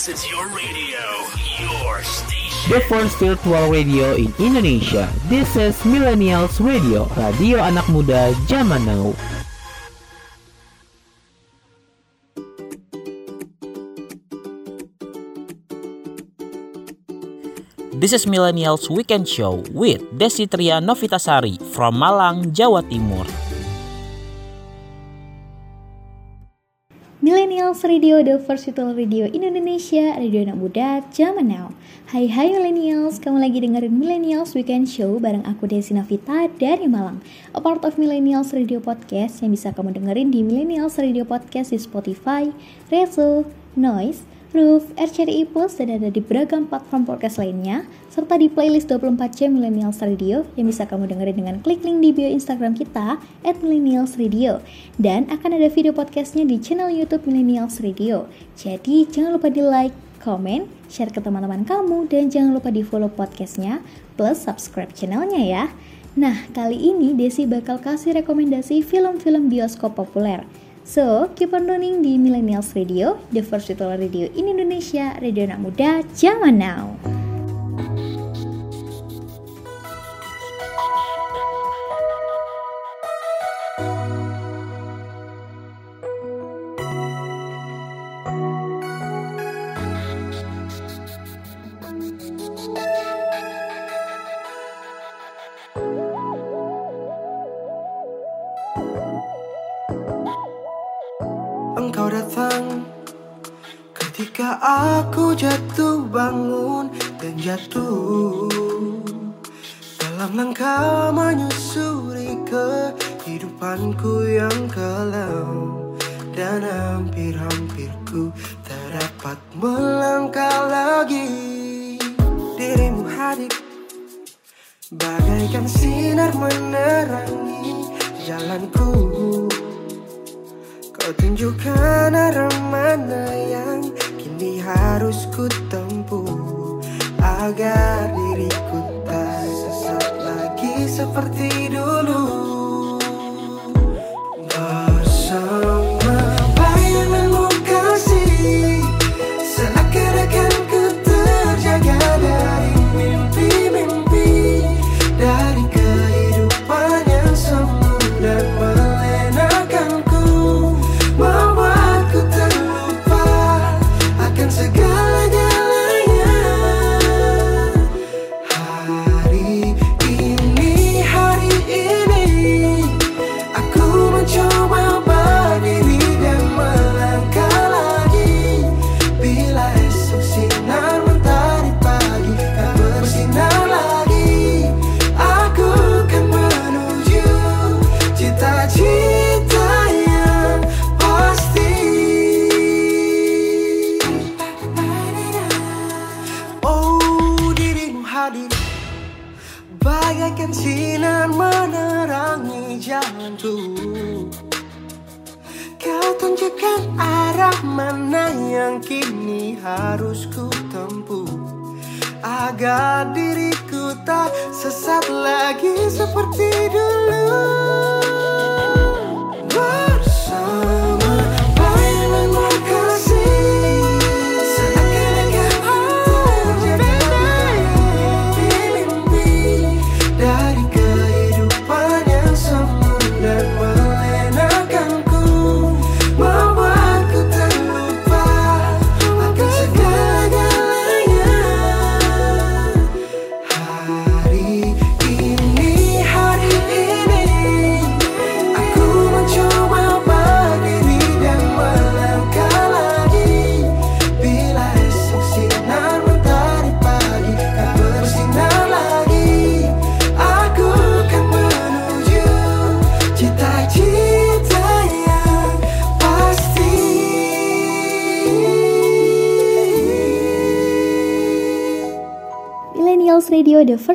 This is your radio, your station. The first virtual radio in Indonesia. This is Millennials Radio, radio anak muda zaman now. This is Millennials Weekend Show with Desitria Novitasari from Malang, Jawa Timur. Millennials Radio, the first virtual radio in Indonesia, radio anak muda zaman now. Hai hai Millennials, kamu lagi dengerin Millennials Weekend Show bareng aku Desi Novita dari Malang. A part of Millennials Radio Podcast yang bisa kamu dengerin di Millennials Radio Podcast di Spotify, Rezo, Noise, Roof, RCTI Plus, dan ada di beragam platform podcast lainnya, serta di playlist 24 jam Millennials Radio yang bisa kamu dengerin dengan klik link di bio Instagram kita, at Millennials Radio. Dan akan ada video podcastnya di channel Youtube Millennials Radio. Jadi, jangan lupa di like, komen, share ke teman-teman kamu, dan jangan lupa di follow podcastnya, plus subscribe channelnya ya. Nah, kali ini Desi bakal kasih rekomendasi film-film bioskop populer. So, keep on tuning di Millennials Radio, the first virtual radio in Indonesia, radio anak muda zaman now. Aku jatuh bangun dan jatuh. Dalam langkah menyusuri kehidupanku yang kelam dan hampir-hampir ku tak dapat melangkah lagi. Dirimu hadir bagaikan sinar menerangi jalanku Kau tunjukkan arah mana yang kini harus ku tempuh. Agar diriku tak sesat lagi seperti dulu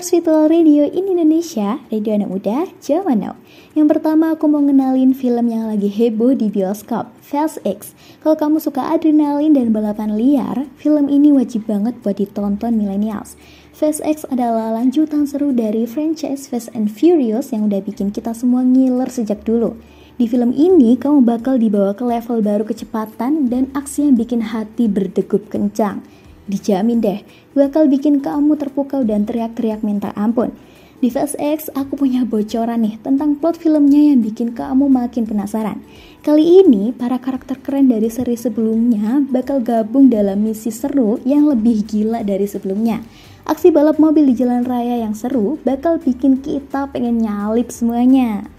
Virtual radio in Indonesia, radio anak muda zaman now. Yang pertama aku mau ngenalin film yang lagi heboh di bioskop, Fast X. Kalau kamu suka adrenalin dan balapan liar, film ini wajib banget buat ditonton millennials. Fast X adalah lanjutan seru dari franchise Fast and Furious yang udah bikin kita semua ngiler sejak dulu. Di film ini kamu bakal dibawa ke level baru kecepatan dan aksi yang bikin hati berdegup kencang. Dijamin deh, bakal bikin kamu terpukau dan teriak-teriak minta ampun. Di Fast X, aku punya bocoran nih tentang plot filmnya yang bikin kamu makin penasaran. Kali ini, para karakter keren dari seri sebelumnya bakal gabung dalam misi seru yang lebih gila dari sebelumnya. Aksi balap mobil di jalan raya yang seru bakal bikin kita pengen nyalip semuanya.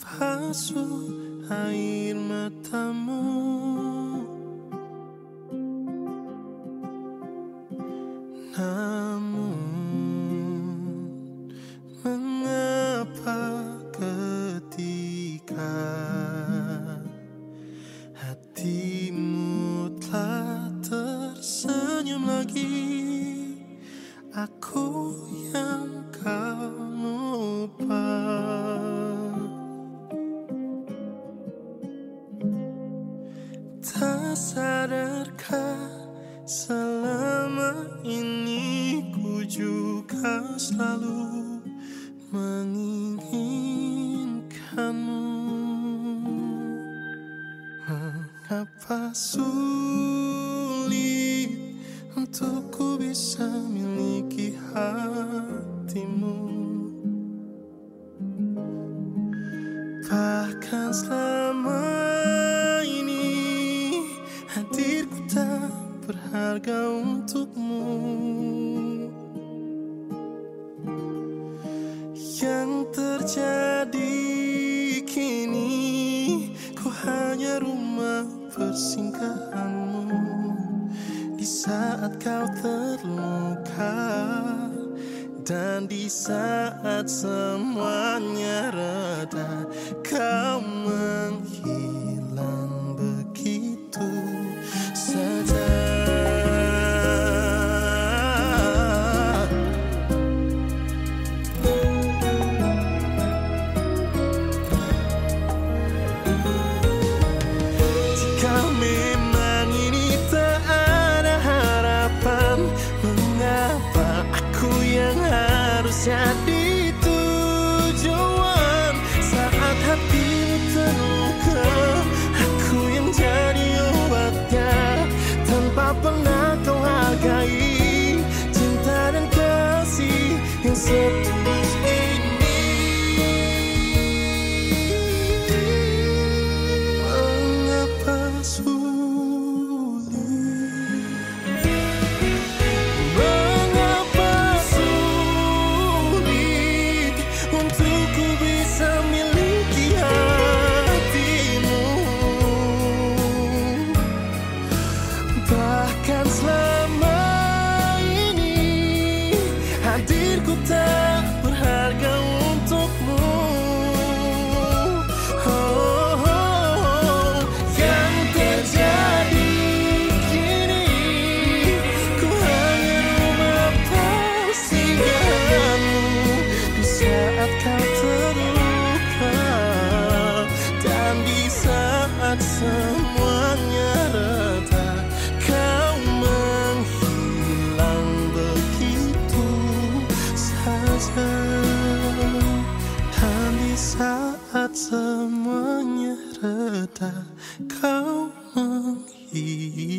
Membasuh air matamu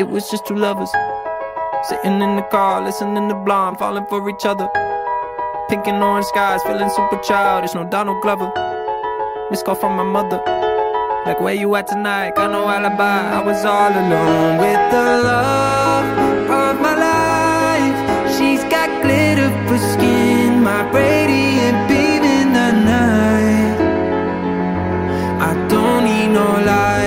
It was just two lovers sitting in the car, listening to Blonde, falling for each other. Pink and orange skies, feeling super childish. No Donald Glover. Missed call from my mother. Like, where you at tonight? Got no alibi. I was all alone with the love of my life. She's got glitter for skin, my radiant beam in the night. I don't need no light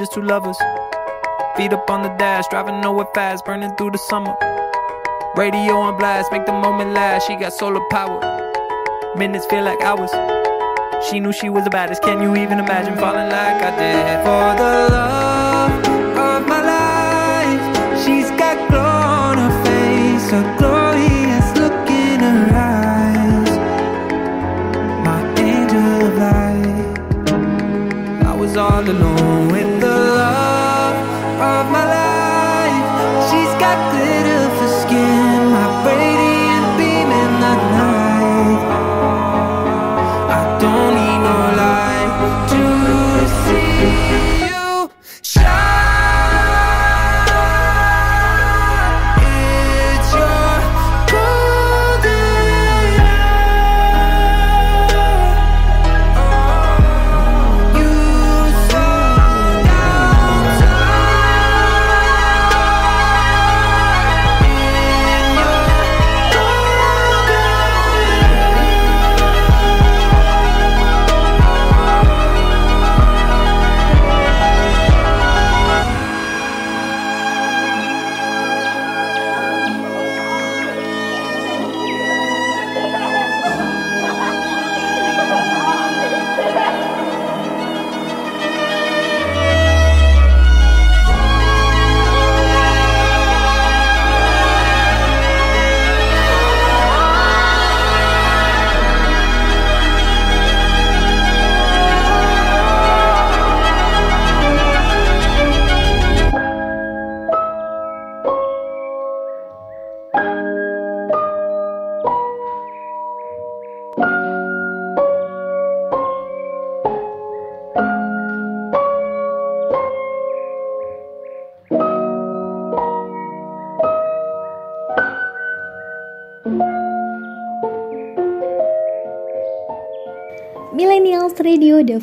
just two lovers. Feet up on the dash, driving nowhere fast, burning through the summer. Radio on blast, make the moment last. She got solar power. Minutes feel like hours. She knew she was the baddest. Can you even imagine falling like I did? For the love of my life, she's got glow on her face, a glorious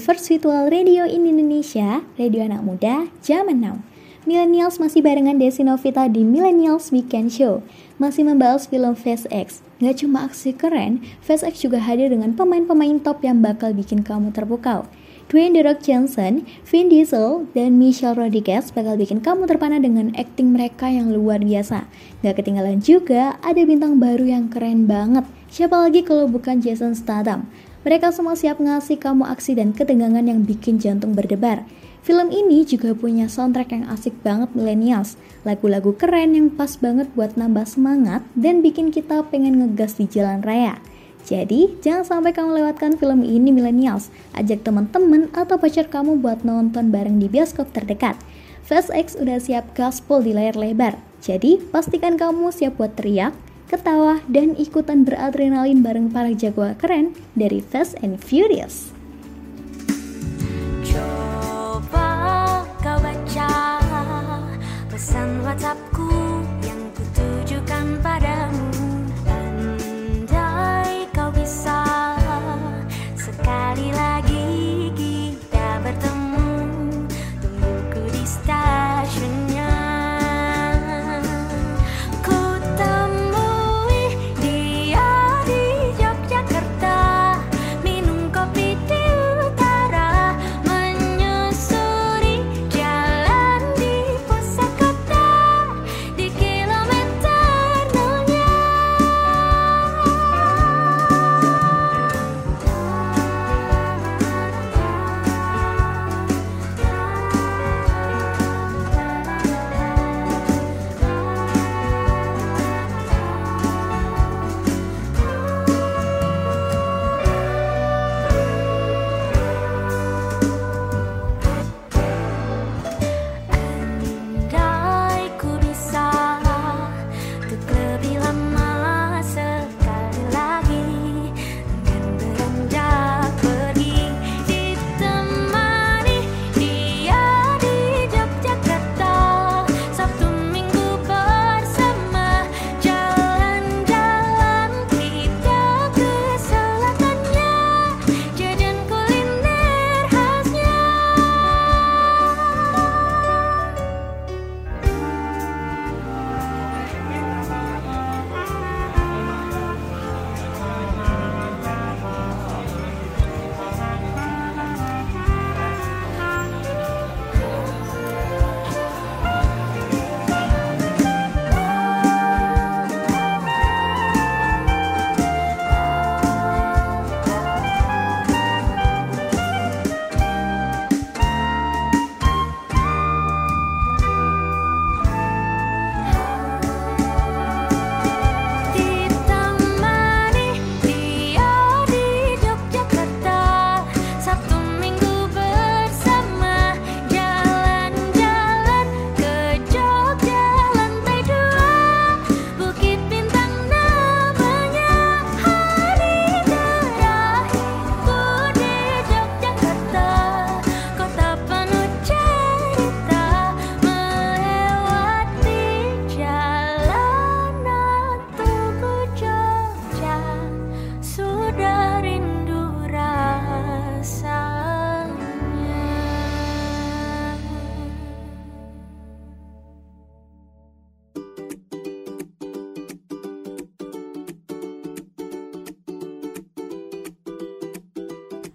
first virtual radio in Indonesia, radio anak muda zaman now. Millennials masih barengan Desi Novita di Millennials Weekend Show. Masih membahas film Face X. Gak cuma aksi keren, Face X juga hadir dengan pemain-pemain top yang bakal bikin kamu terpukau. Dwayne The Rock Johnson, Vin Diesel, dan Michelle Rodriguez bakal bikin kamu terpana dengan akting mereka yang luar biasa. Gak ketinggalan juga, ada bintang baru yang keren banget. Siapa lagi kalau bukan Jason Statham? Mereka semua siap ngasih kamu aksi dan ketegangan yang bikin jantung berdebar. Film ini juga punya soundtrack yang asik banget millennials. Lagu-lagu keren yang pas banget buat nambah semangat dan bikin kita pengen ngegas di jalan raya. Jadi, jangan sampai kamu lewatkan film ini millennials. Ajak teman-teman atau pacar kamu buat nonton bareng di bioskop terdekat. Fast X udah siap gaspol di layar lebar. Jadi, pastikan kamu siap buat teriak, ketawa, dan ikutan beradrenalin bareng para jagoan keren dari Fast and Furious. Coba kau baca pesan WhatsAppku yang kutujukan padamu Andai kau bisa sekali lagi kita bertemu di stasiunnya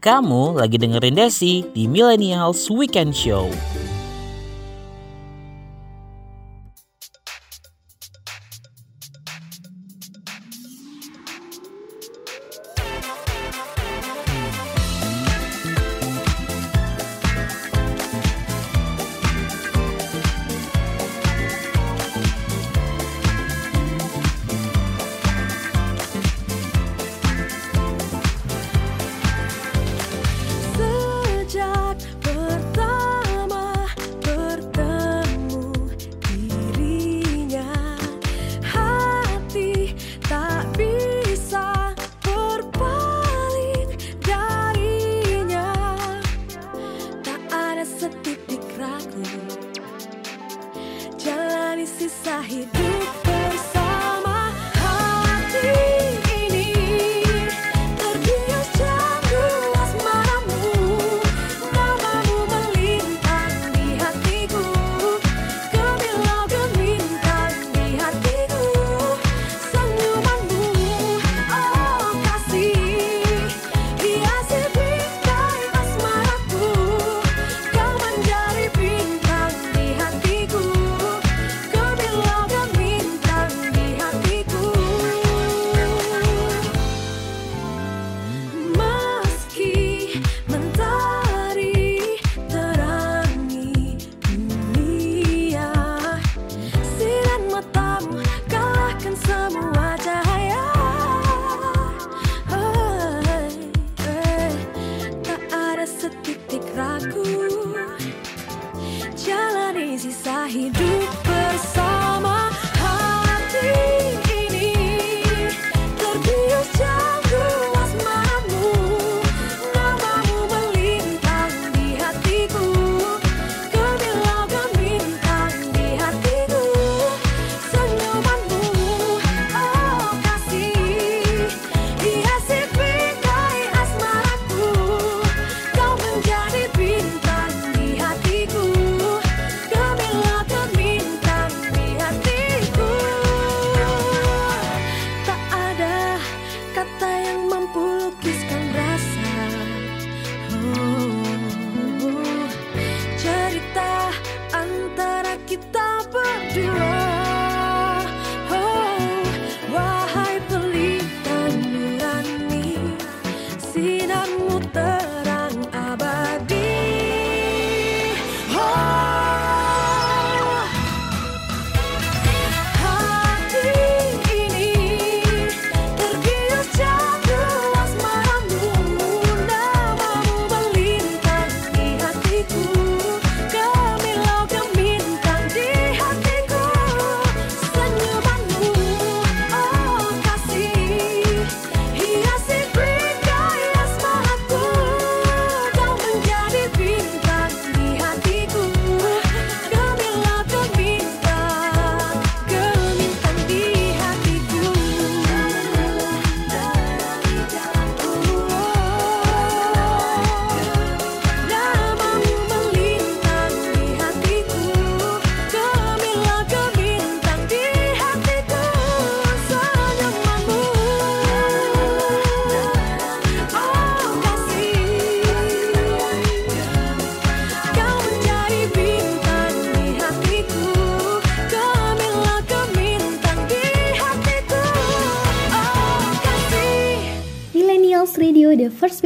Kamu lagi dengerin Desi di Millennials Weekend Show.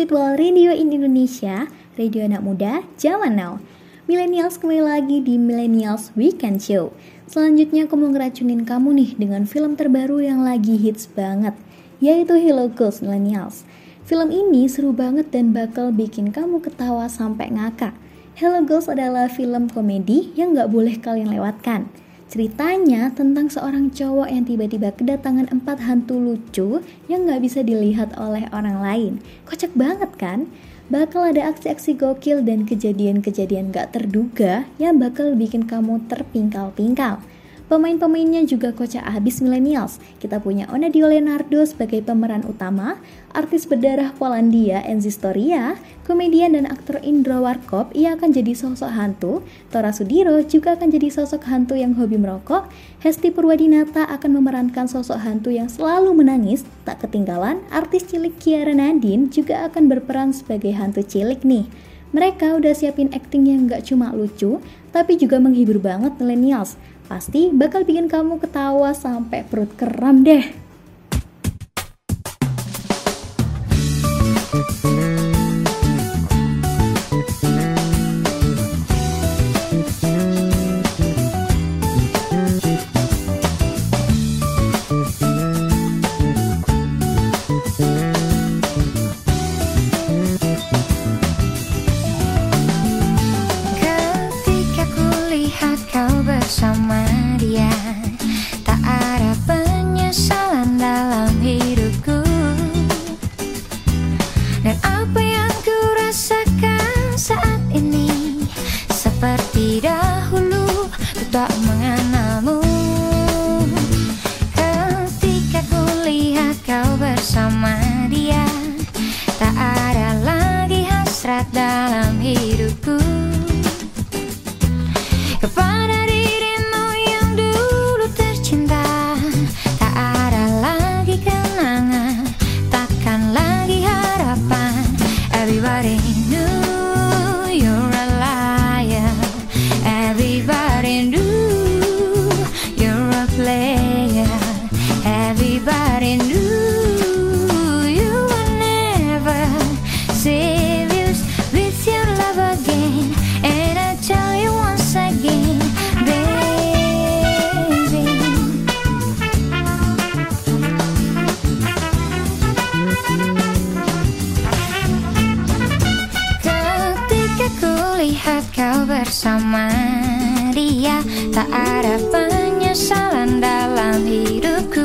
Virtual radio in Indonesia, radio anak muda zaman now. Millennials kembali lagi di Millennials Weekend Show. Selanjutnya aku mau ngeracunin kamu nih dengan film terbaru yang lagi hits banget, yaitu Hello Ghost Millennials. Film ini seru banget dan bakal bikin kamu ketawa sampai ngakak. Hello Ghost adalah film komedi yang gak boleh kalian lewatkan. Ceritanya tentang seorang cowok yang tiba-tiba kedatangan empat hantu lucu yang nggak bisa dilihat oleh orang lain. Kocak banget kan? Bakal ada aksi-aksi gokil dan kejadian-kejadian gak terduga yang bakal bikin kamu terpingkal-pingkal. Pemain-pemainnya juga kocak habis millennials. Kita punya Onadio Leonardo sebagai pemeran utama, artis berdarah Polandia Enzi Storia, komedian dan aktor Indro Warkop ia akan jadi sosok hantu, Tora Sudiro juga akan jadi sosok hantu yang hobi merokok, Hesti Purwadinata akan memerankan sosok hantu yang selalu menangis, tak ketinggalan artis cilik Kiara Nadine juga akan berperan sebagai hantu cilik nih. Mereka udah siapin acting yang gak cuma lucu, tapi juga menghibur banget millennials. Pasti bakal bikin kamu ketawa sampai perut keram deh. Bersama dia. Tak ada penyesalan dalam hidupku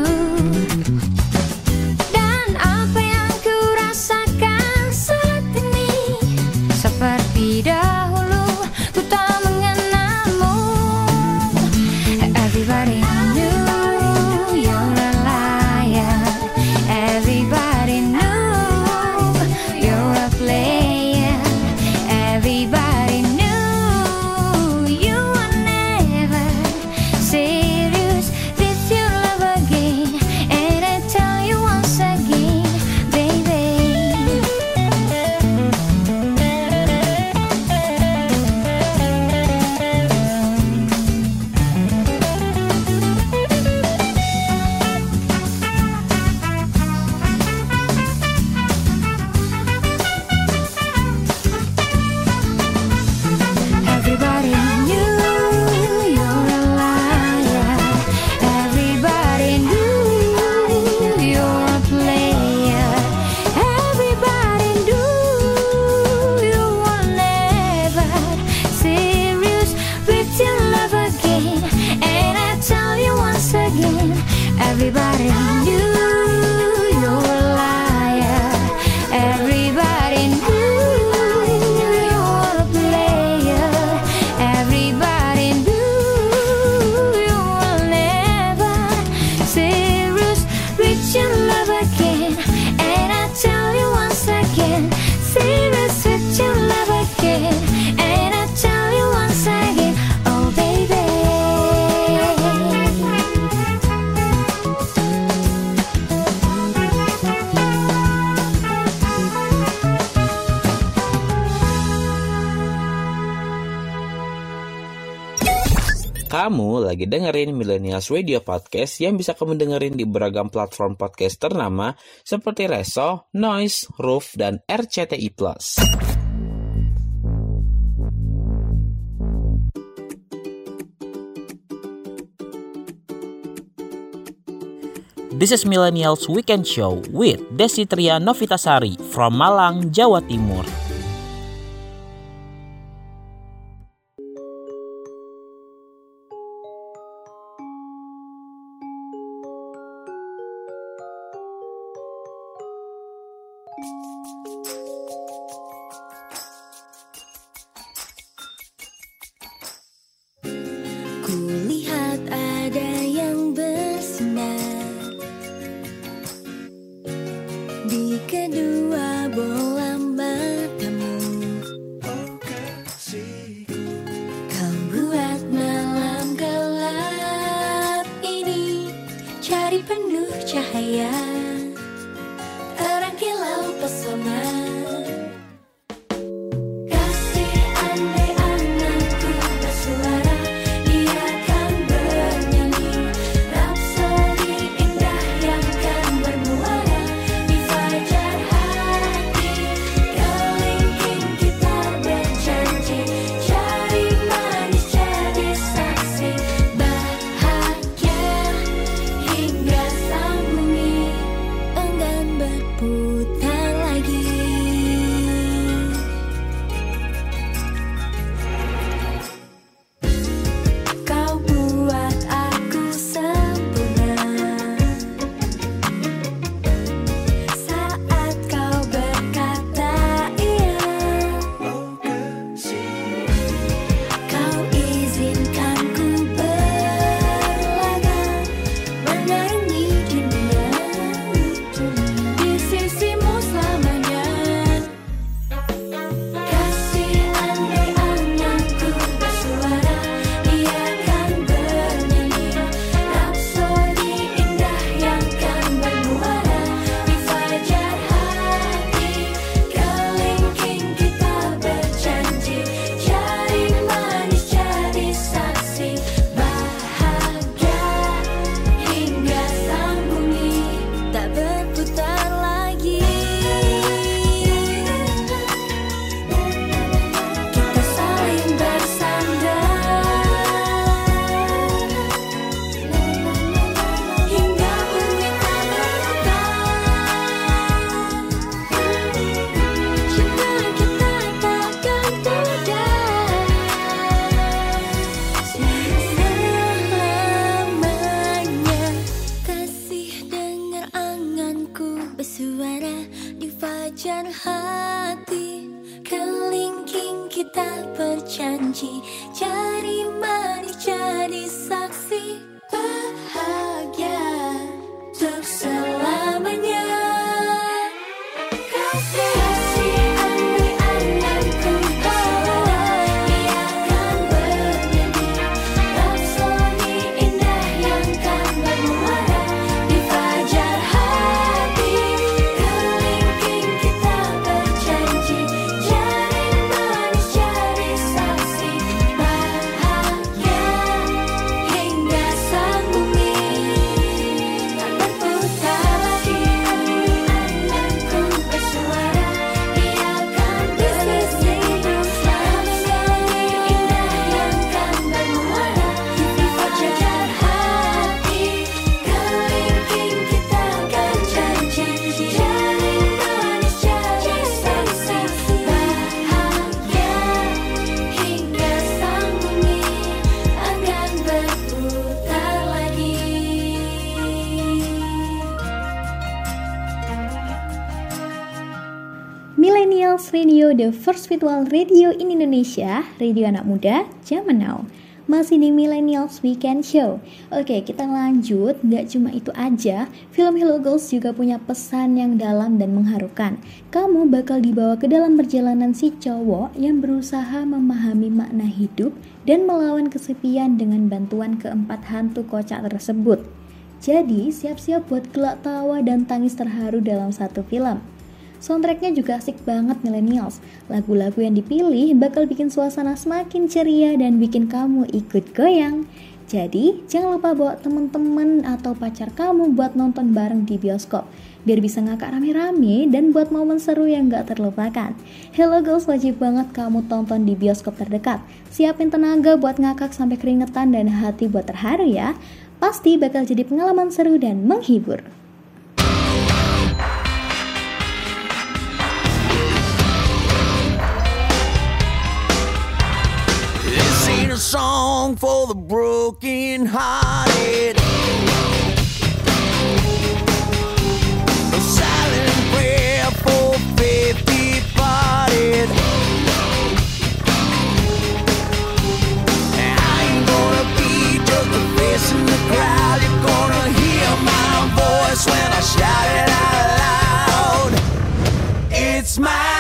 dengerin Millennials Radio Podcast yang bisa kamu dengerin di beragam platform podcast ternama seperti Reso, Noise, Roof, dan RCTI+. This is Millennials Weekend Show with Desitria Novitasari from Malang, Jawa Timur. First virtual radio in Indonesia, radio anak muda zaman now. Masih di Millennials Weekend Show. Oke, kita lanjut. Gak cuma itu aja, film Hello Girls juga punya pesan yang dalam dan mengharukan. Kamu bakal dibawa ke dalam perjalanan si cowok yang berusaha memahami makna hidup dan melawan kesepian dengan bantuan keempat hantu kocak tersebut. Jadi, siap-siap buat gelak tawa dan tangis terharu dalam satu film. Soundtracknya juga asik banget millennials. Lagu-lagu yang dipilih bakal bikin suasana semakin ceria dan bikin kamu ikut goyang. Jadi, jangan lupa bawa temen-temen atau pacar kamu buat nonton bareng di bioskop. Biar bisa ngakak rame-rame dan buat momen seru yang gak terlupakan. Hello Girls wajib banget kamu tonton di bioskop terdekat. Siapin tenaga buat ngakak sampai keringetan dan hati buat terharu ya. Pasti bakal jadi pengalaman seru dan menghibur. Song for the broken hearted. A silent prayer for faith departed. I ain't gonna be just a face in the crowd. You're gonna hear my voice when I shout it out loud. It's my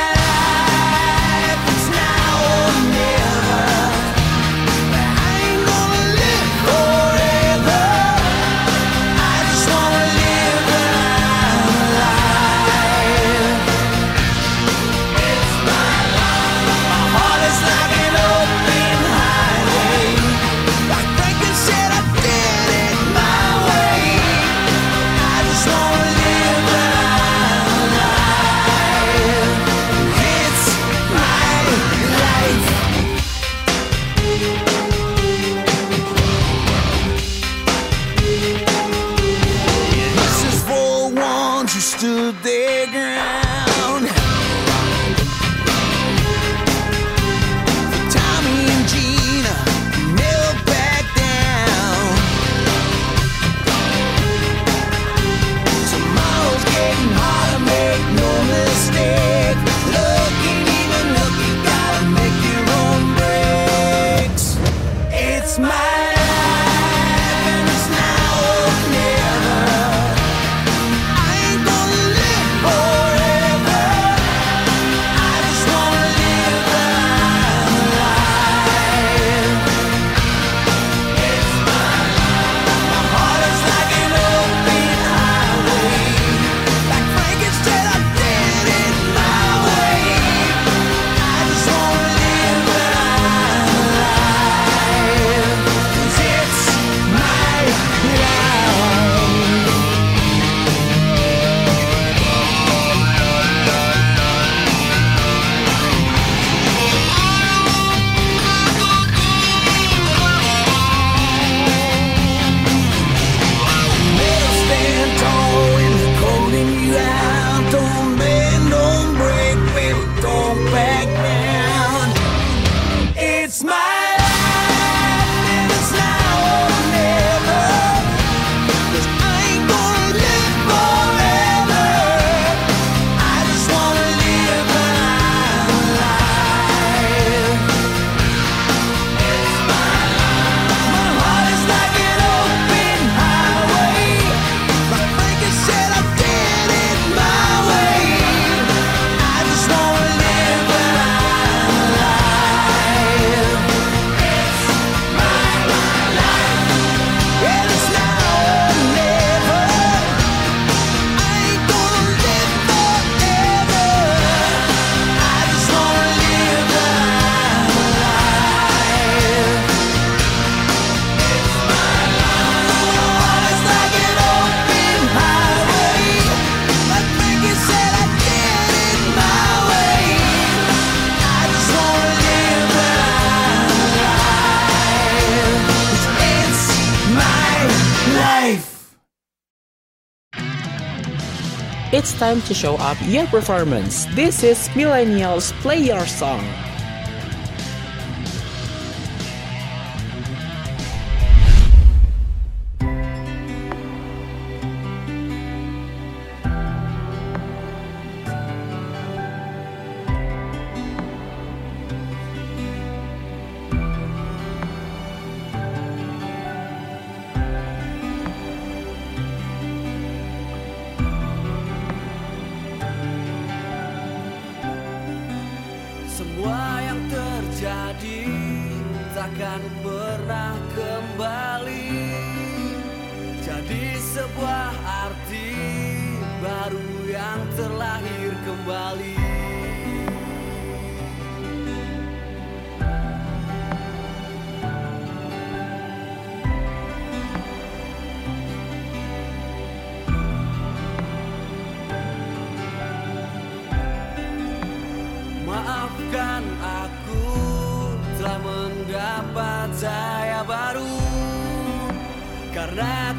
time to show up your performance. This is Millennials Play Your Song. Pernah kembali Jadi sebuah arti baru yang terlahir kembali Karena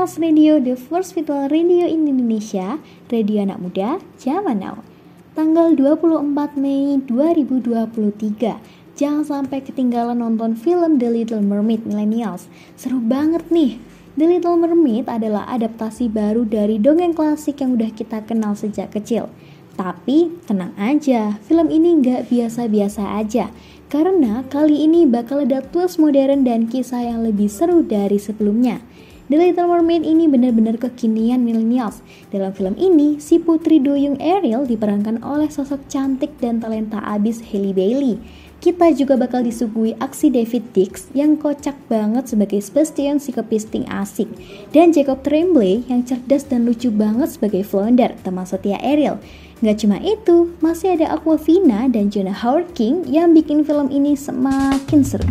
Millennials Radio, the first virtual radio in Indonesia, radio anak muda, zaman now. Tanggal 24 Mei 2023. Jangan sampai ketinggalan nonton film The Little Mermaid Millennials. Seru banget nih. The Little Mermaid adalah adaptasi baru dari dongeng klasik yang udah kita kenal sejak kecil. Tapi tenang aja, film ini nggak biasa-biasa aja. Karena kali ini bakal ada twist modern dan kisah yang lebih seru dari sebelumnya. The Little Mermaid ini benar-benar kekinian millennials. Dalam film ini, si putri duyung Ariel diperankan oleh sosok cantik dan talenta abis Halle Bailey. Kita juga bakal disuguhi aksi David Dix yang kocak banget sebagai Sebastian si kepisting asik dan Jacob Tremblay yang cerdas dan lucu banget sebagai Flounder, teman setia Ariel. Gak cuma itu, masih ada Aquafina dan Jonah Howard King yang bikin film ini semakin seru.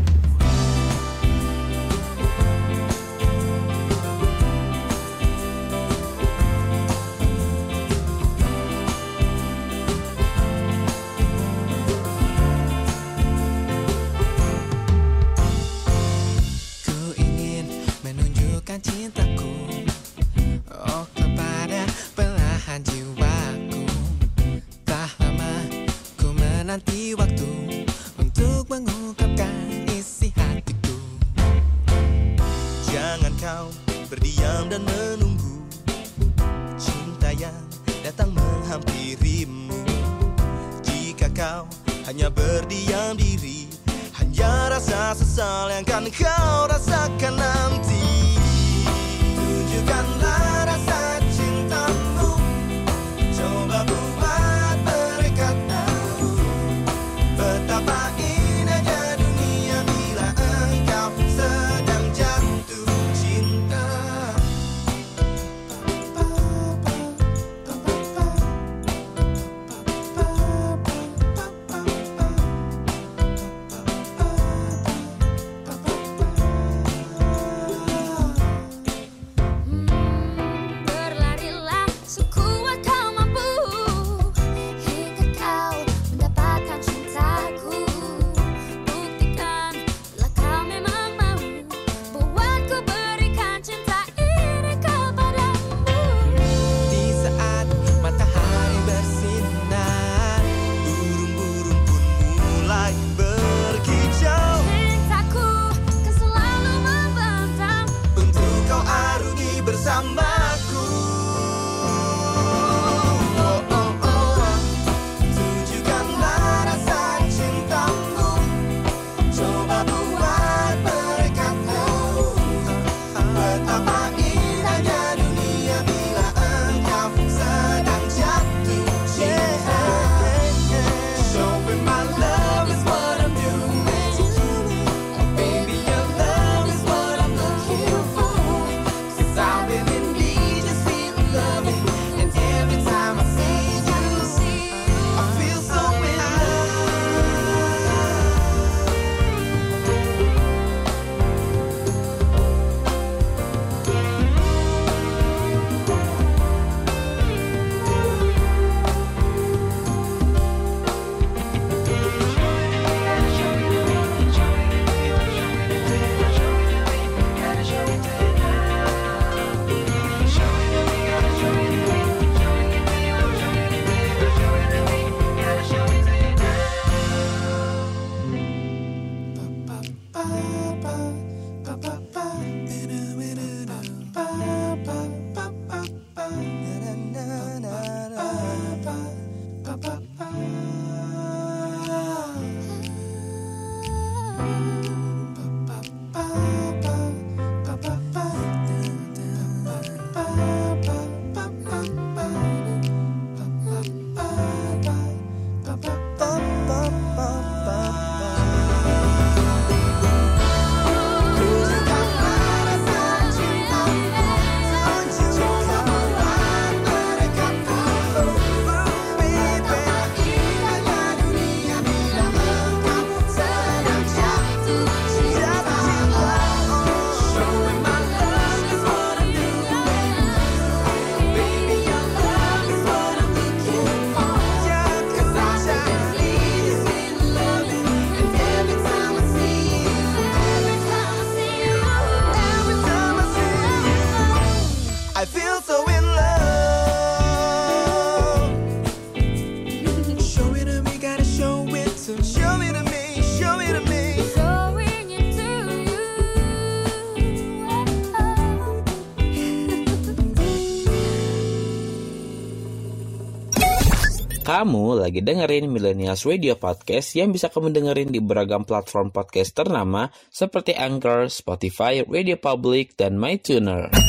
Kamu lagi dengerin Millennials Radio Podcast yang bisa kamu dengerin di beragam platform podcast ternama seperti Anchor, Spotify, Radio Public, dan MyTuner.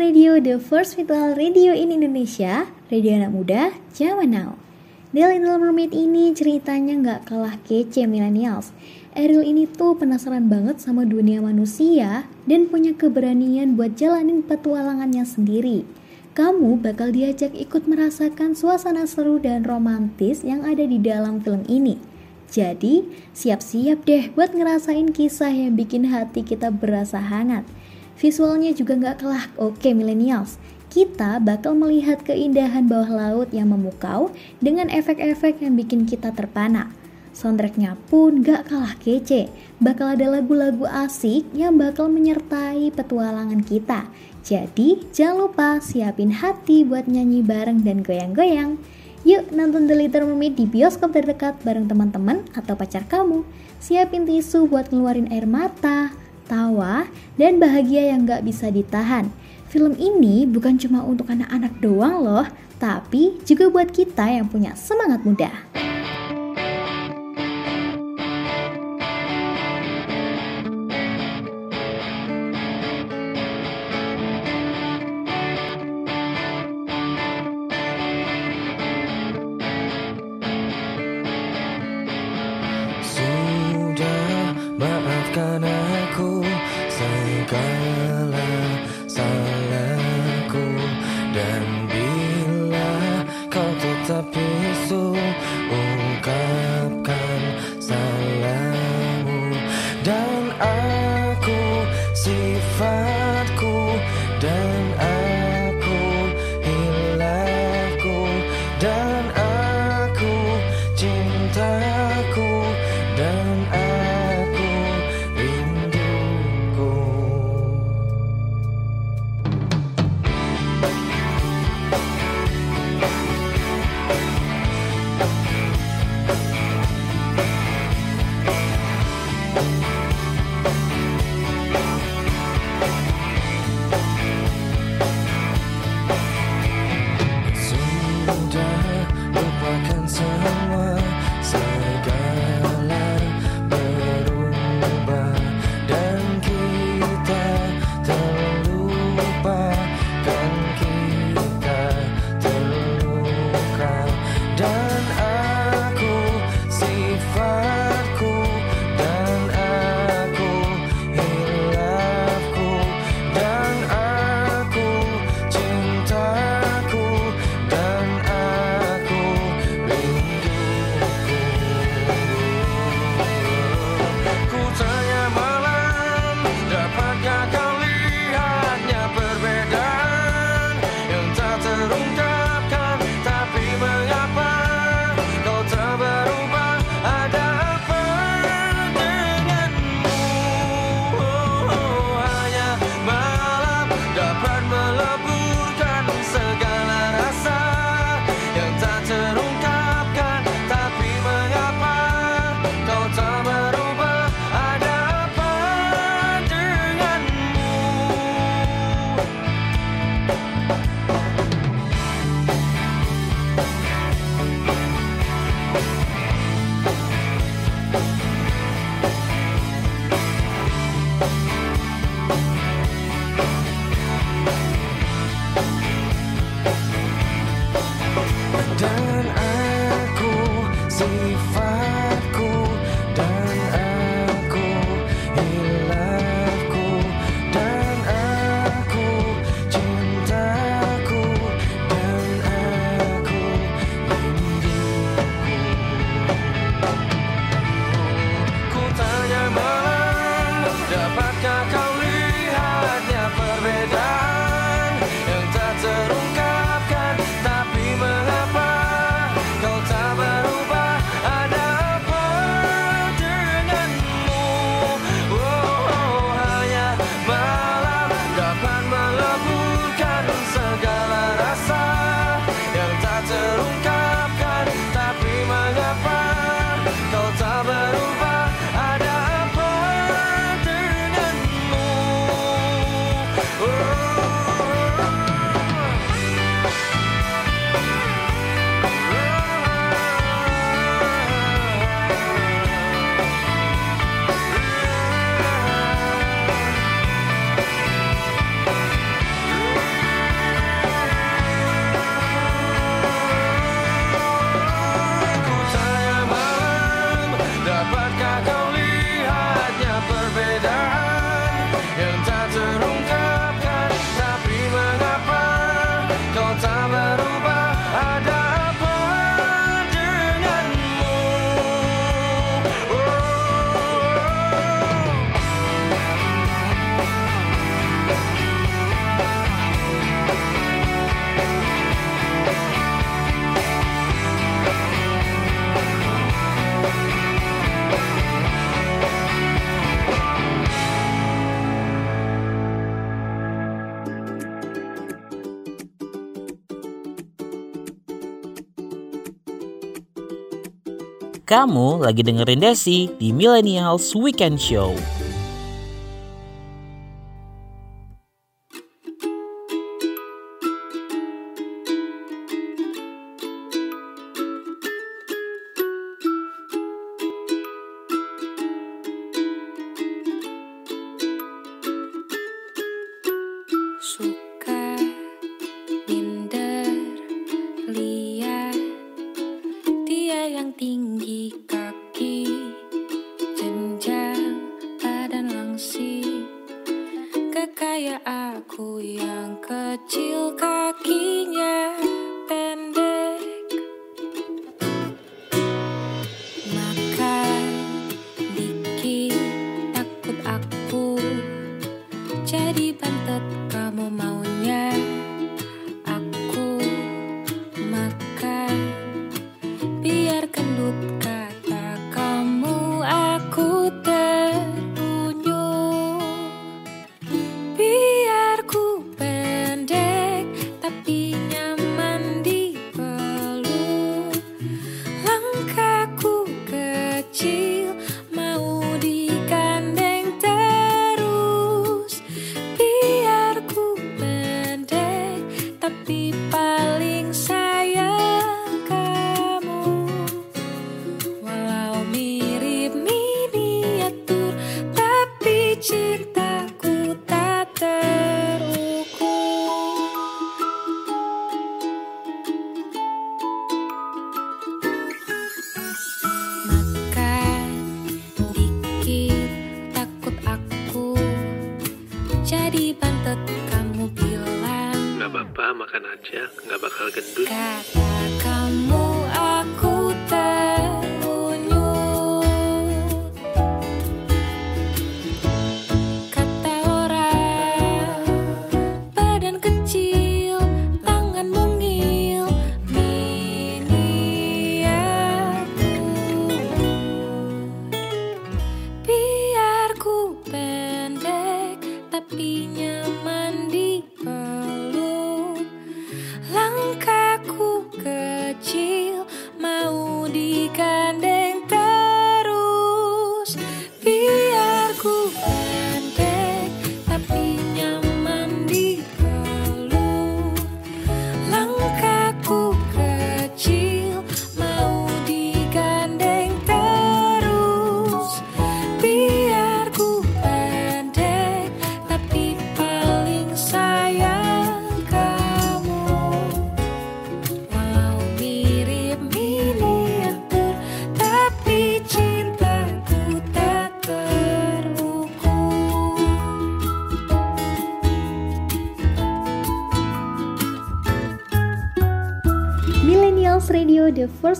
Radio, the first virtual radio in Indonesia, radio anak muda, zaman now. The Little Mermaid ini ceritanya nggak kalah kece millennials. Ariel ini tuh penasaran banget sama dunia manusia dan punya keberanian buat jalanin petualangannya sendiri. Kamu bakal diajak ikut merasakan suasana seru dan romantis yang ada di dalam film ini. Jadi, siap-siap deh buat ngerasain kisah yang bikin hati kita berasa hangat. Visualnya juga nggak kalah oke millennials. Kita bakal melihat keindahan bawah laut yang memukau dengan efek-efek yang bikin kita terpana. Soundtracknya pun gak kalah kece. Bakal ada lagu-lagu asik yang bakal menyertai petualangan kita. Jadi jangan lupa siapin hati buat nyanyi bareng dan goyang-goyang. Yuk nonton The Little Mermaid di bioskop terdekat bareng teman-teman atau pacar kamu. Siapin tisu buat ngeluarin air mata, tawa, dan bahagia yang gak bisa ditahan. Film ini bukan cuma untuk anak-anak doang loh, tapi juga buat kita yang punya semangat muda. Kamu lagi dengerin Desi di Millennials Weekend Show.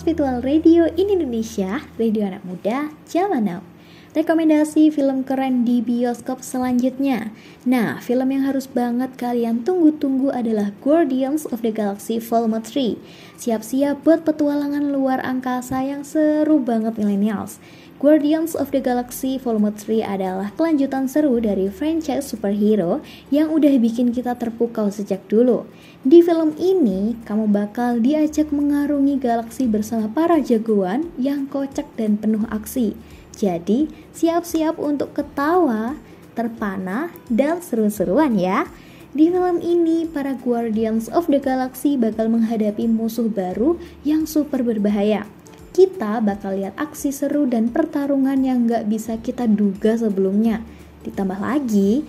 Spiritual Radio in Indonesia, Radio Anak Muda, Jaman Now. Rekomendasi film keren di bioskop selanjutnya. Nah, film yang harus banget kalian tunggu-tunggu adalah Guardians of the Galaxy Volume 3. Siap-siap buat petualangan luar angkasa yang seru banget millennials. Guardians of the Galaxy Volume 3 adalah kelanjutan seru dari franchise superhero yang udah bikin kita terpukau sejak dulu. Di film ini, kamu bakal diajak mengarungi galaksi bersama para jagoan yang kocak dan penuh aksi. Jadi, siap-siap untuk ketawa, terpana, dan seru-seruan ya. Di film ini, para Guardians of the Galaxy bakal menghadapi musuh baru yang super berbahaya. Kita bakal lihat aksi seru dan pertarungan yang gak bisa kita duga sebelumnya. Ditambah lagi,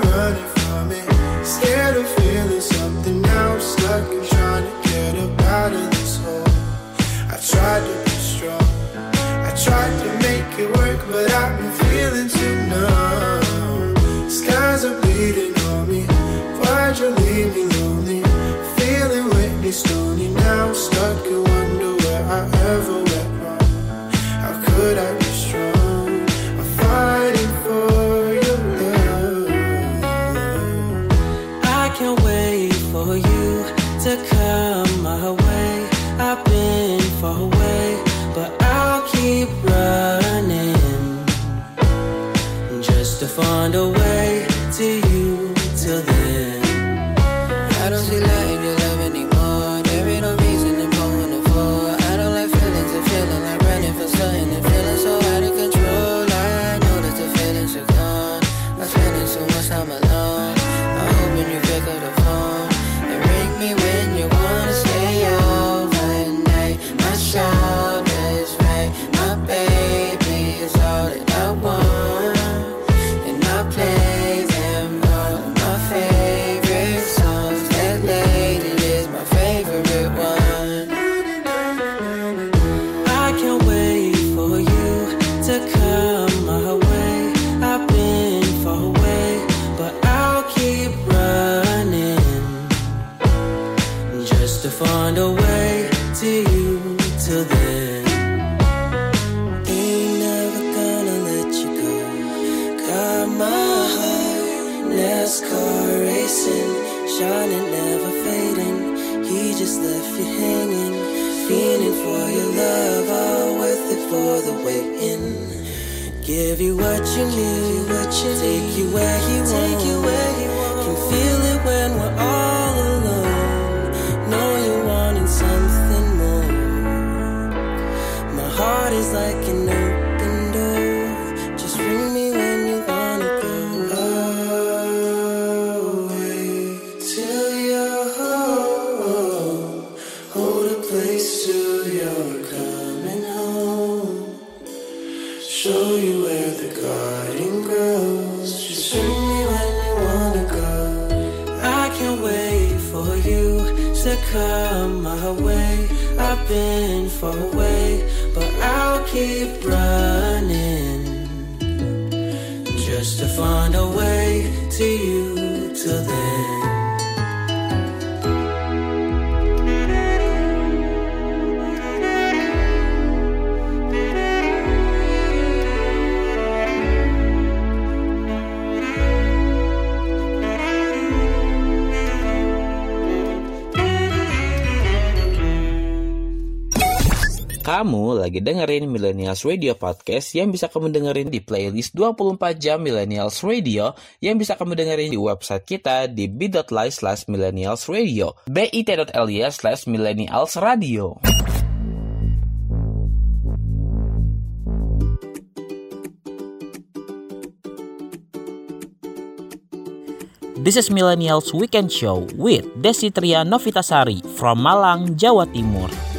stony dengerin Millennials Radio Podcast yang bisa kamu dengerin di playlist 24 jam Millennials Radio yang bisa kamu dengerin di website kita di bit.ly slash millennials radio bit.ly slash millennials radio This is Millennials Weekend Show with Desitria Novitasari from Malang, Jawa Timur.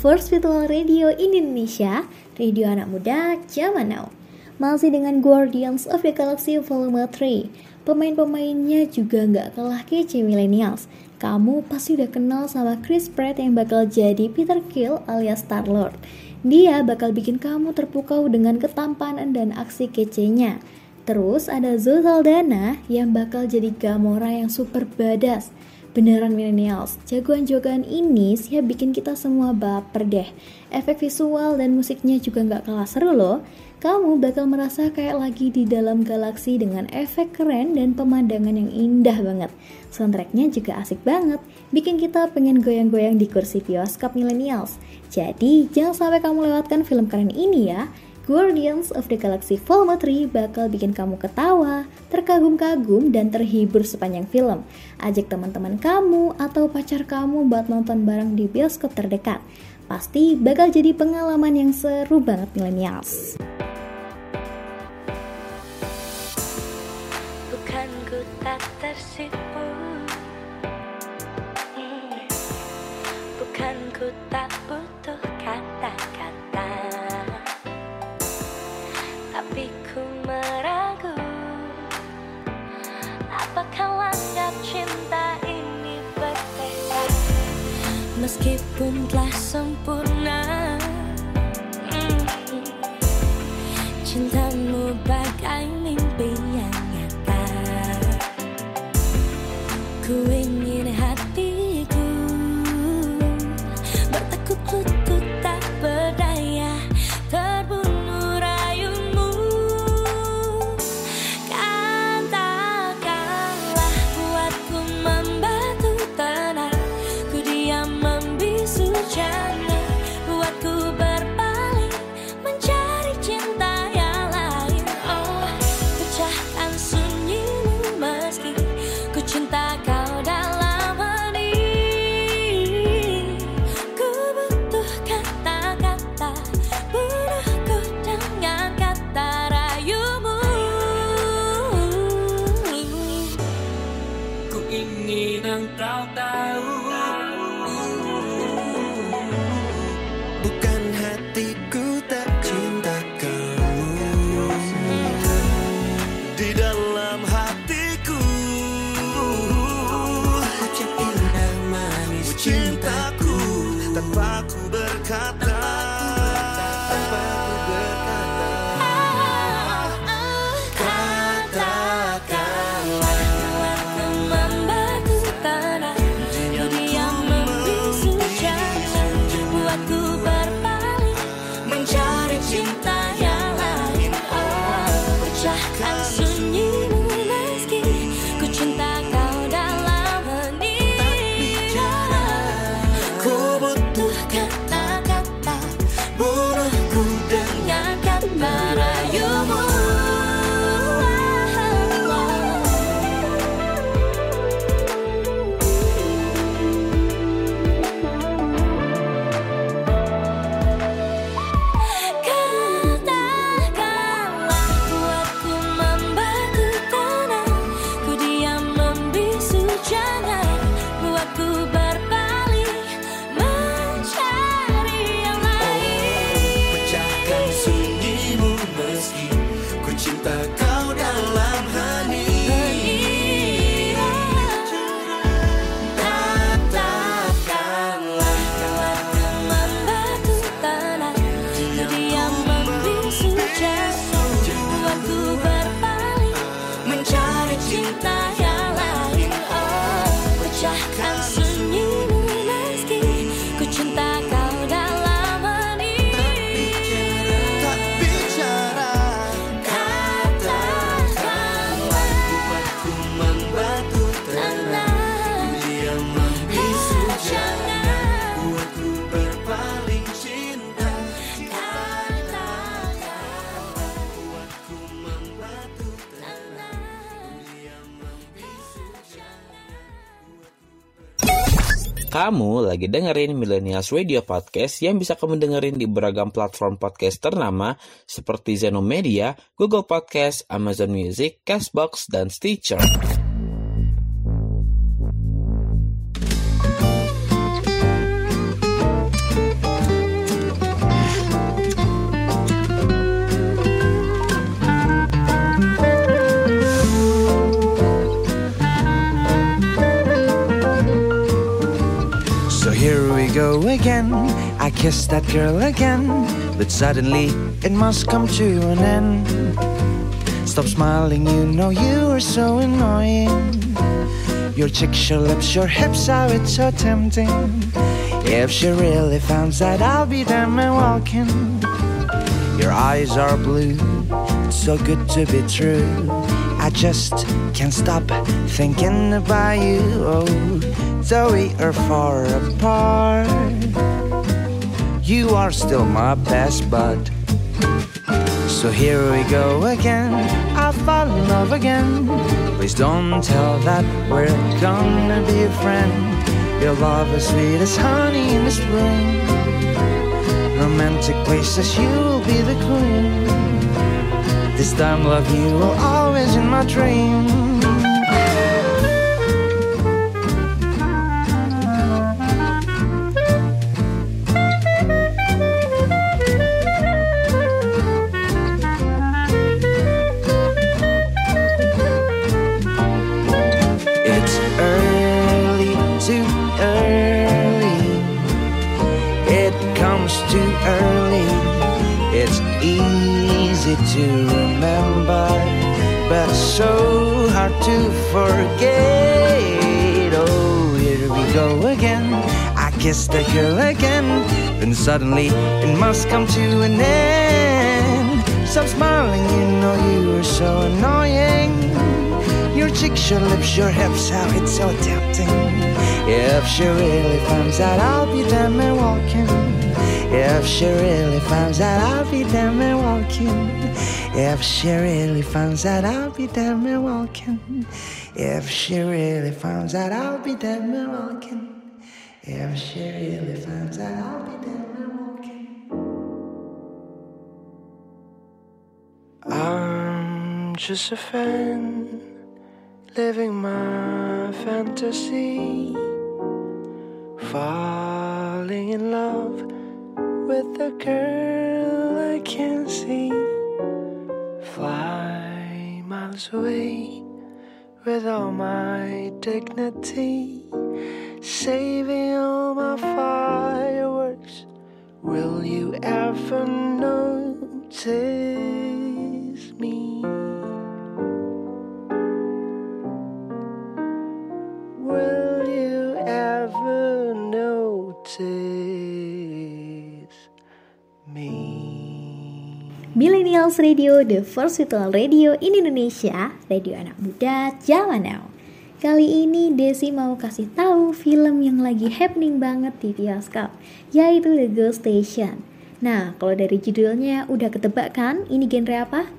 First virtual radio in Indonesia, radio anak muda zaman now. Masih dengan Guardians of the Galaxy Volume 3. Pemain-pemainnya juga nggak kalah kece millennials. Kamu pasti udah kenal sama Chris Pratt yang bakal jadi Peter Quill alias Star-Lord. Dia bakal bikin kamu terpukau dengan ketampanan dan aksi kecenya. Terus ada Zoe Saldana yang bakal jadi Gamora yang super badass. Beneran millennials, jagoan-jagoan ini siap bikin kita semua baper deh. Efek visual dan musiknya juga nggak kalah seru loh. Kamu bakal merasa kayak lagi di dalam galaksi dengan efek keren dan pemandangan yang indah banget. Soundtracknya juga asik banget, bikin kita pengen goyang-goyang di kursi bioskop millennials. Jadi, jangan sampai kamu lewatkan film keren ini ya. Guardians of the Galaxy Volume 3 bakal bikin kamu ketawa, terkagum-kagum, dan terhibur sepanjang film. Ajak teman-teman kamu atau pacar kamu buat nonton bareng di bioskop terdekat. Pasti bakal jadi pengalaman yang seru banget millennials. Bukan ku tak cinta ini bertekad Meskipun telah sempurna mm -hmm. Cintamu bagai ku Kamu lagi dengerin Millennials Radio Podcast yang bisa kamu dengerin di beragam platform podcast ternama seperti Zeno Media, Google Podcast, Amazon Music, Castbox, dan Stitcher. Again. I kiss that girl again. But suddenly it must come to an end. Stop smiling, you know you are so annoying. Your cheeks, your lips, your hips, how it's so tempting. If she really finds that I'll be damn and walking. Your eyes are blue, it's so good to be true. I just can't stop thinking about you. Oh, though we are far apart, you are still my best bud. So here we go again. I fall in love again. Please don't tell that we're gonna be a friend. Your love is sweet as honey in the spring. Romantic places, you will be the queen. This time, love, you will always in my dream. To remember, but so hard to forget. Oh, here we go again. I kissed the girl again, then suddenly it must come to an end. Stop smiling, you know you were so annoying. Your cheeks, your lips, your hips, how it's so tempting. If she really finds out, I'll be damn near walking. If she really finds out, I'll be damn and walking. If she really finds out, I'll be damn and walking. If she really finds out, I'll be damn and walking. If she really finds out, I'll be damn and walking. I'm just a fan, living my fantasy, falling in love with a girl I can see. Fly miles away with all my dignity, saving all my fireworks. Will you ever notice me? Will you ever notice? Millennials Radio, the first virtual radio in Indonesia, radio anak muda zaman now. Kali ini Desi mau kasih tahu film yang lagi happening banget di bioskop, yaitu The Ghost Station. Nah, kalau dari judulnya udah ketebak kan ini genre apa?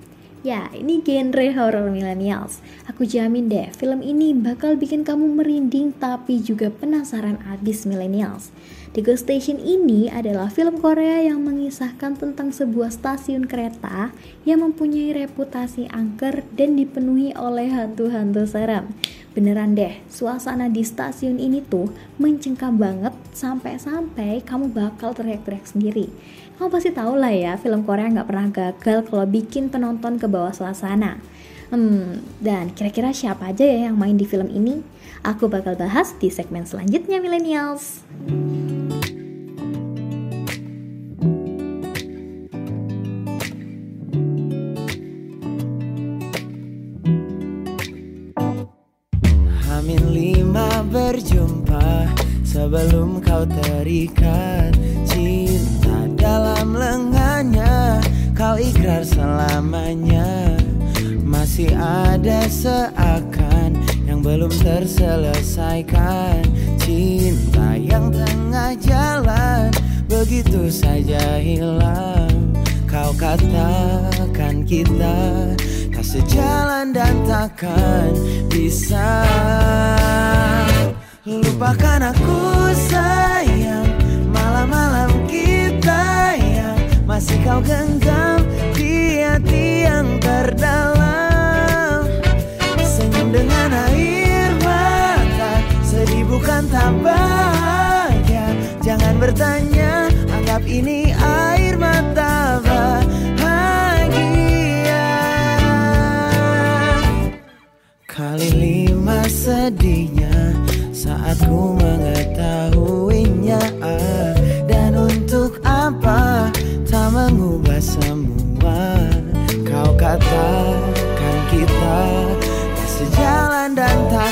Ya, ini genre horror millennials. Aku jamin deh, film ini bakal bikin kamu merinding tapi juga penasaran abis millennials. The Ghost Station ini adalah film Korea yang mengisahkan tentang sebuah stasiun kereta yang mempunyai reputasi angker dan dipenuhi oleh hantu-hantu seram. Beneran deh, suasana di stasiun ini tuh mencengkam banget sampai-sampai kamu bakal teriak-teriak sendiri. Kamu pasti tahu lah ya, film Korea nggak pernah gagal kalau bikin penonton ke bawah suasana. Hmm, dan kira-kira siapa aja ya yang main di film ini? Aku bakal bahas di segmen selanjutnya, millennials. Hamin lima berjumpa sebelum kau terikat ada seakan yang belum terselesaikan. Cinta yang tengah jalan begitu saja hilang. Kau katakan kita tak sejalan dan takkan bisa. Lupakan aku sayang. Malam-malam kita yang masih kau genggam di hati yang terdalam bukan tak bahagia. Jangan bertanya anggap ini air mata bahagia. Kali lima sedihnya saat ku mengetahuinya. Ah, dan untuk apa tak mengubah semua? Kau katakan kita tak sejalan dan takkan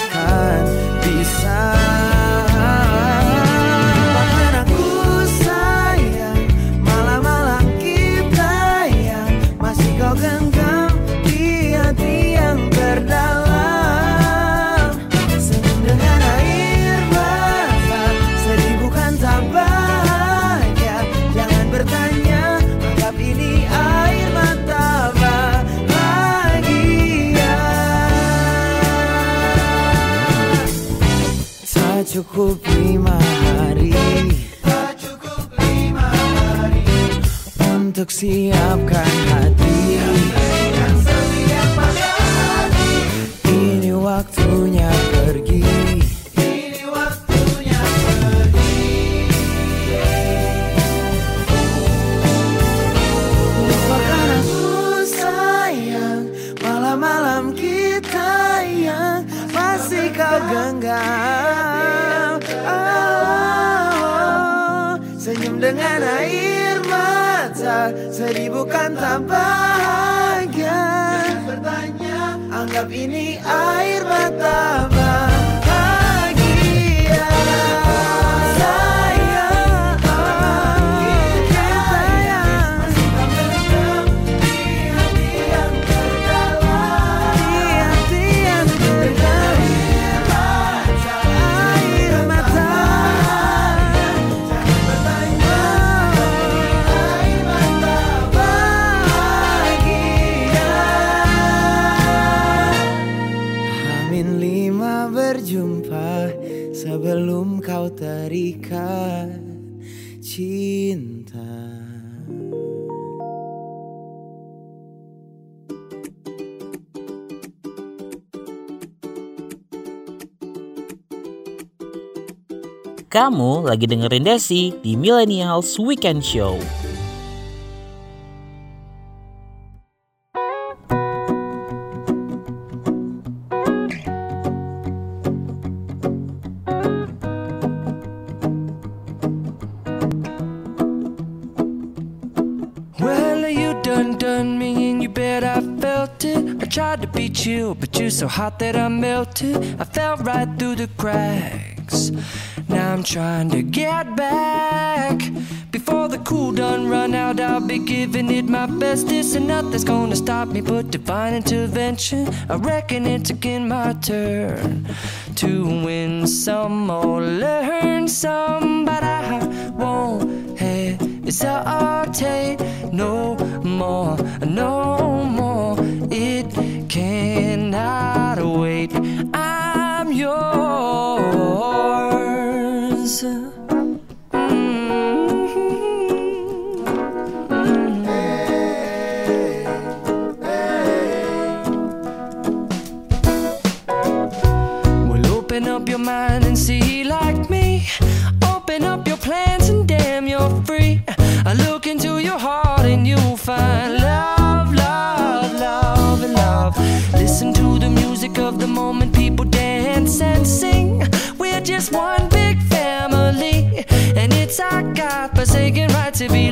Untuk siapkan hati bukan tak bahagia. Bertanya. Anggap ini air mata Kamu lagi dengerin Desi di Millennials Weekend Show. You you tried to be chill, but you're so hot that I melted. I trying to get back. Before the cool done run out, I'll be giving it my best. This and nothing's gonna stop me but divine intervention. I reckon it's again my turn to win some or learn some, but I to be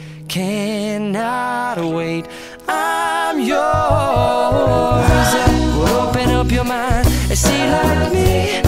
cannot wait. I'm yours. Open up your mind and see like me.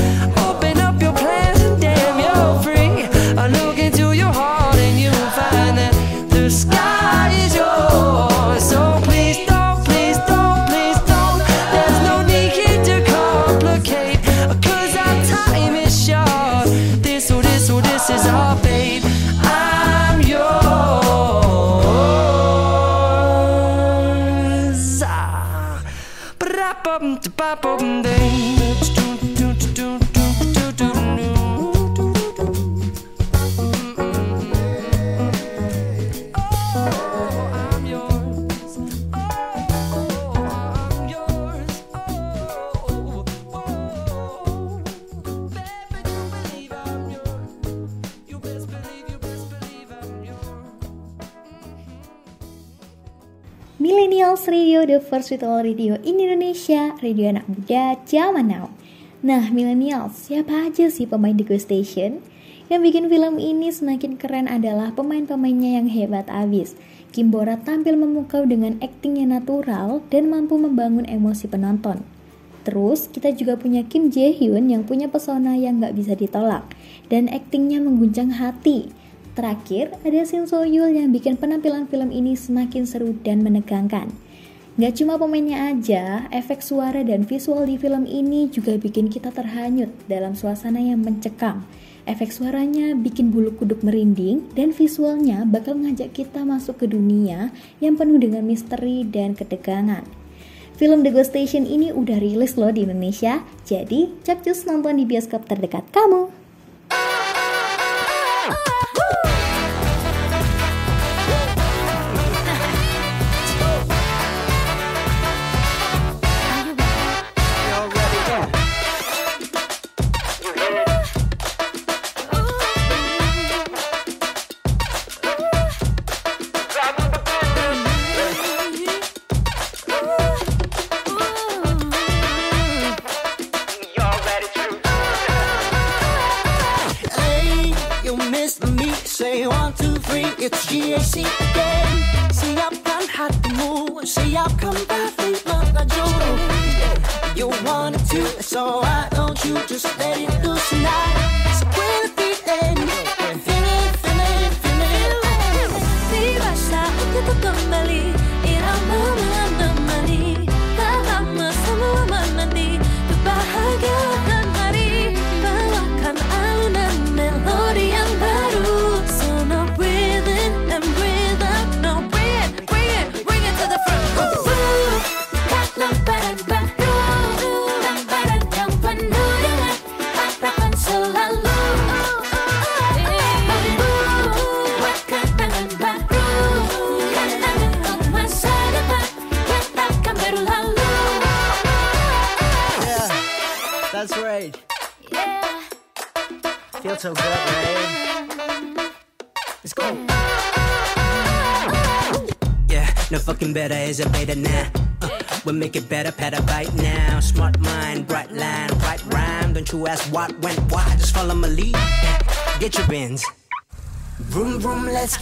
Millennials Radio, the first virtual radio in Indonesia, radio anak muda zaman now. Nah, Millennials, siapa aja sih pemain The Ghost Station? Yang bikin film ini semakin keren adalah pemain-pemainnya yang hebat abis. Kim Bora tampil memukau dengan aktingnya natural dan mampu membangun emosi penonton. Terus, kita juga punya Kim Jae Hyun yang punya pesona yang gak bisa ditolak, dan aktingnya mengguncang hati. Terakhir, ada Shin So yang bikin penampilan film ini semakin seru dan menegangkan. Gak cuma pemainnya aja, efek suara dan visual di film ini juga bikin kita terhanyut dalam suasana yang mencekam. Efek suaranya bikin bulu kuduk merinding dan visualnya bakal ngajak kita masuk ke dunia yang penuh dengan misteri dan ketegangan. Film The Ghost Station ini udah rilis loh di Indonesia, jadi capcus nonton di bioskop terdekat kamu.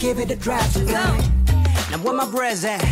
Give it a drive tonight. Now where my breath at?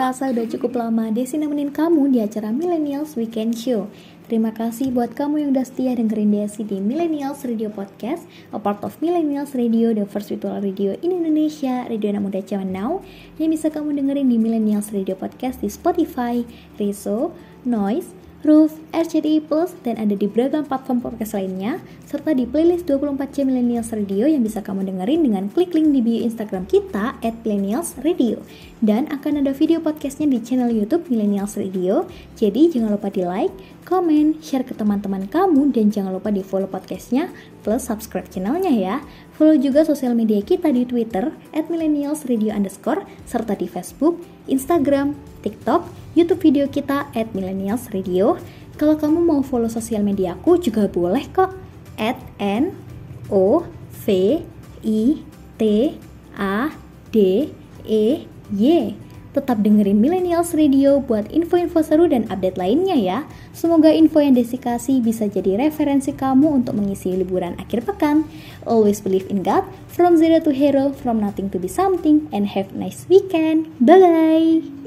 Kerasa udah cukup lama Desi nemenin kamu di acara Millennials Weekend Show. Terima kasih buat kamu yang udah setia dengerin Desi di Millennials Radio Podcast, a part of Millennials Radio, the first virtual radio in Indonesia, radio anak muda zaman now, yang bisa kamu dengerin di Millennials Radio Podcast di Spotify, Rezo, Noise, Roof, RCTI Plus, dan ada di beragam platform podcast lainnya, serta di playlist 24 jam Millennials Radio yang bisa kamu dengerin dengan klik link di bio Instagram kita at Millennials Radio. Dan akan ada video podcastnya di channel Youtube Millennials Radio, jadi jangan lupa di like, komen, share ke teman-teman kamu, dan jangan lupa di follow podcastnya, plus subscribe channelnya ya. Follow juga sosial media kita di Twitter at Millennials Radio underscore, serta di Facebook, Instagram, TikTok, YouTube video kita at Millennials Radio. Kalau kamu mau follow sosial media aku juga boleh kok. At N O V I T A D E Y. Tetap dengerin Millennials Radio buat info-info seru dan update lainnya ya. Semoga info yang Desi kasih bisa jadi referensi kamu untuk mengisi liburan akhir pekan. Always believe in God, from zero to hero, from nothing to be something, and have a nice weekend. Bye-bye!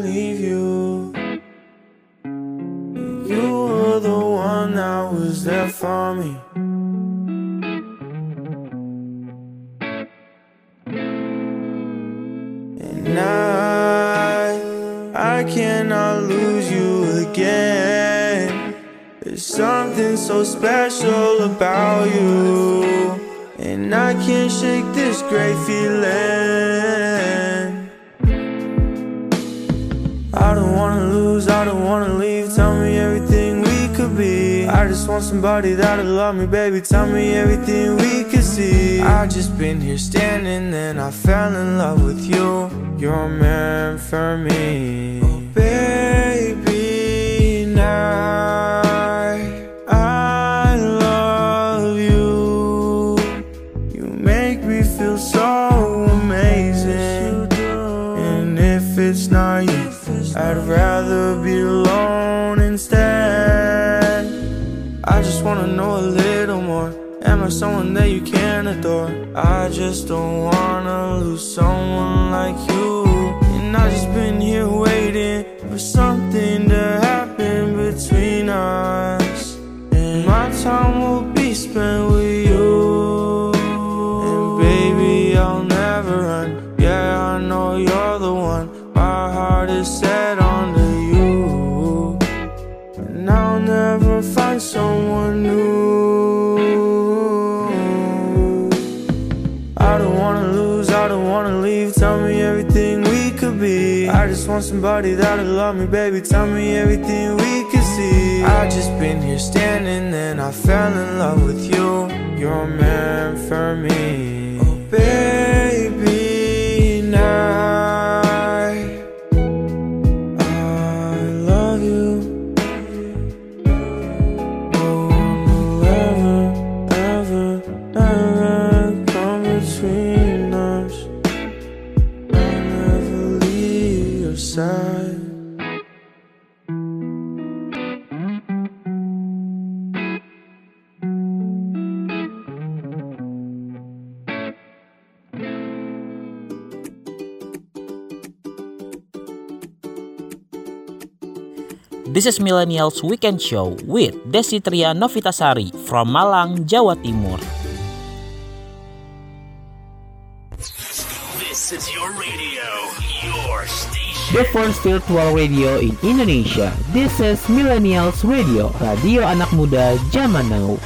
Leave you. You were the one that was there for me. And I, I cannot lose you again. There's something so special about you. And I can't shake this great feeling. Lose, I don't wanna leave. Tell me everything we could be. I just want somebody that'll love me, baby. Tell me everything we could see. I just been here standing, then I fell in love with you. You're meant for me, oh, baby. Now I love you. You make me feel so amazing. And if it's not you, I'd rather I someone that you can adore? I just don't wanna lose someone like you. And I just been here waiting for something to happen between us. And my time will be spent want somebody that'll love me, baby. Tell me everything we could see. I just been here standing, and I fell in love with you. You're meant for me, oh baby. This is Millennials Weekend Show with Desitria Novitasari from Malang, Jawa Timur. This is your radio, your station. The first virtual radio in Indonesia. This is Millennials Radio, radio anak muda zaman now.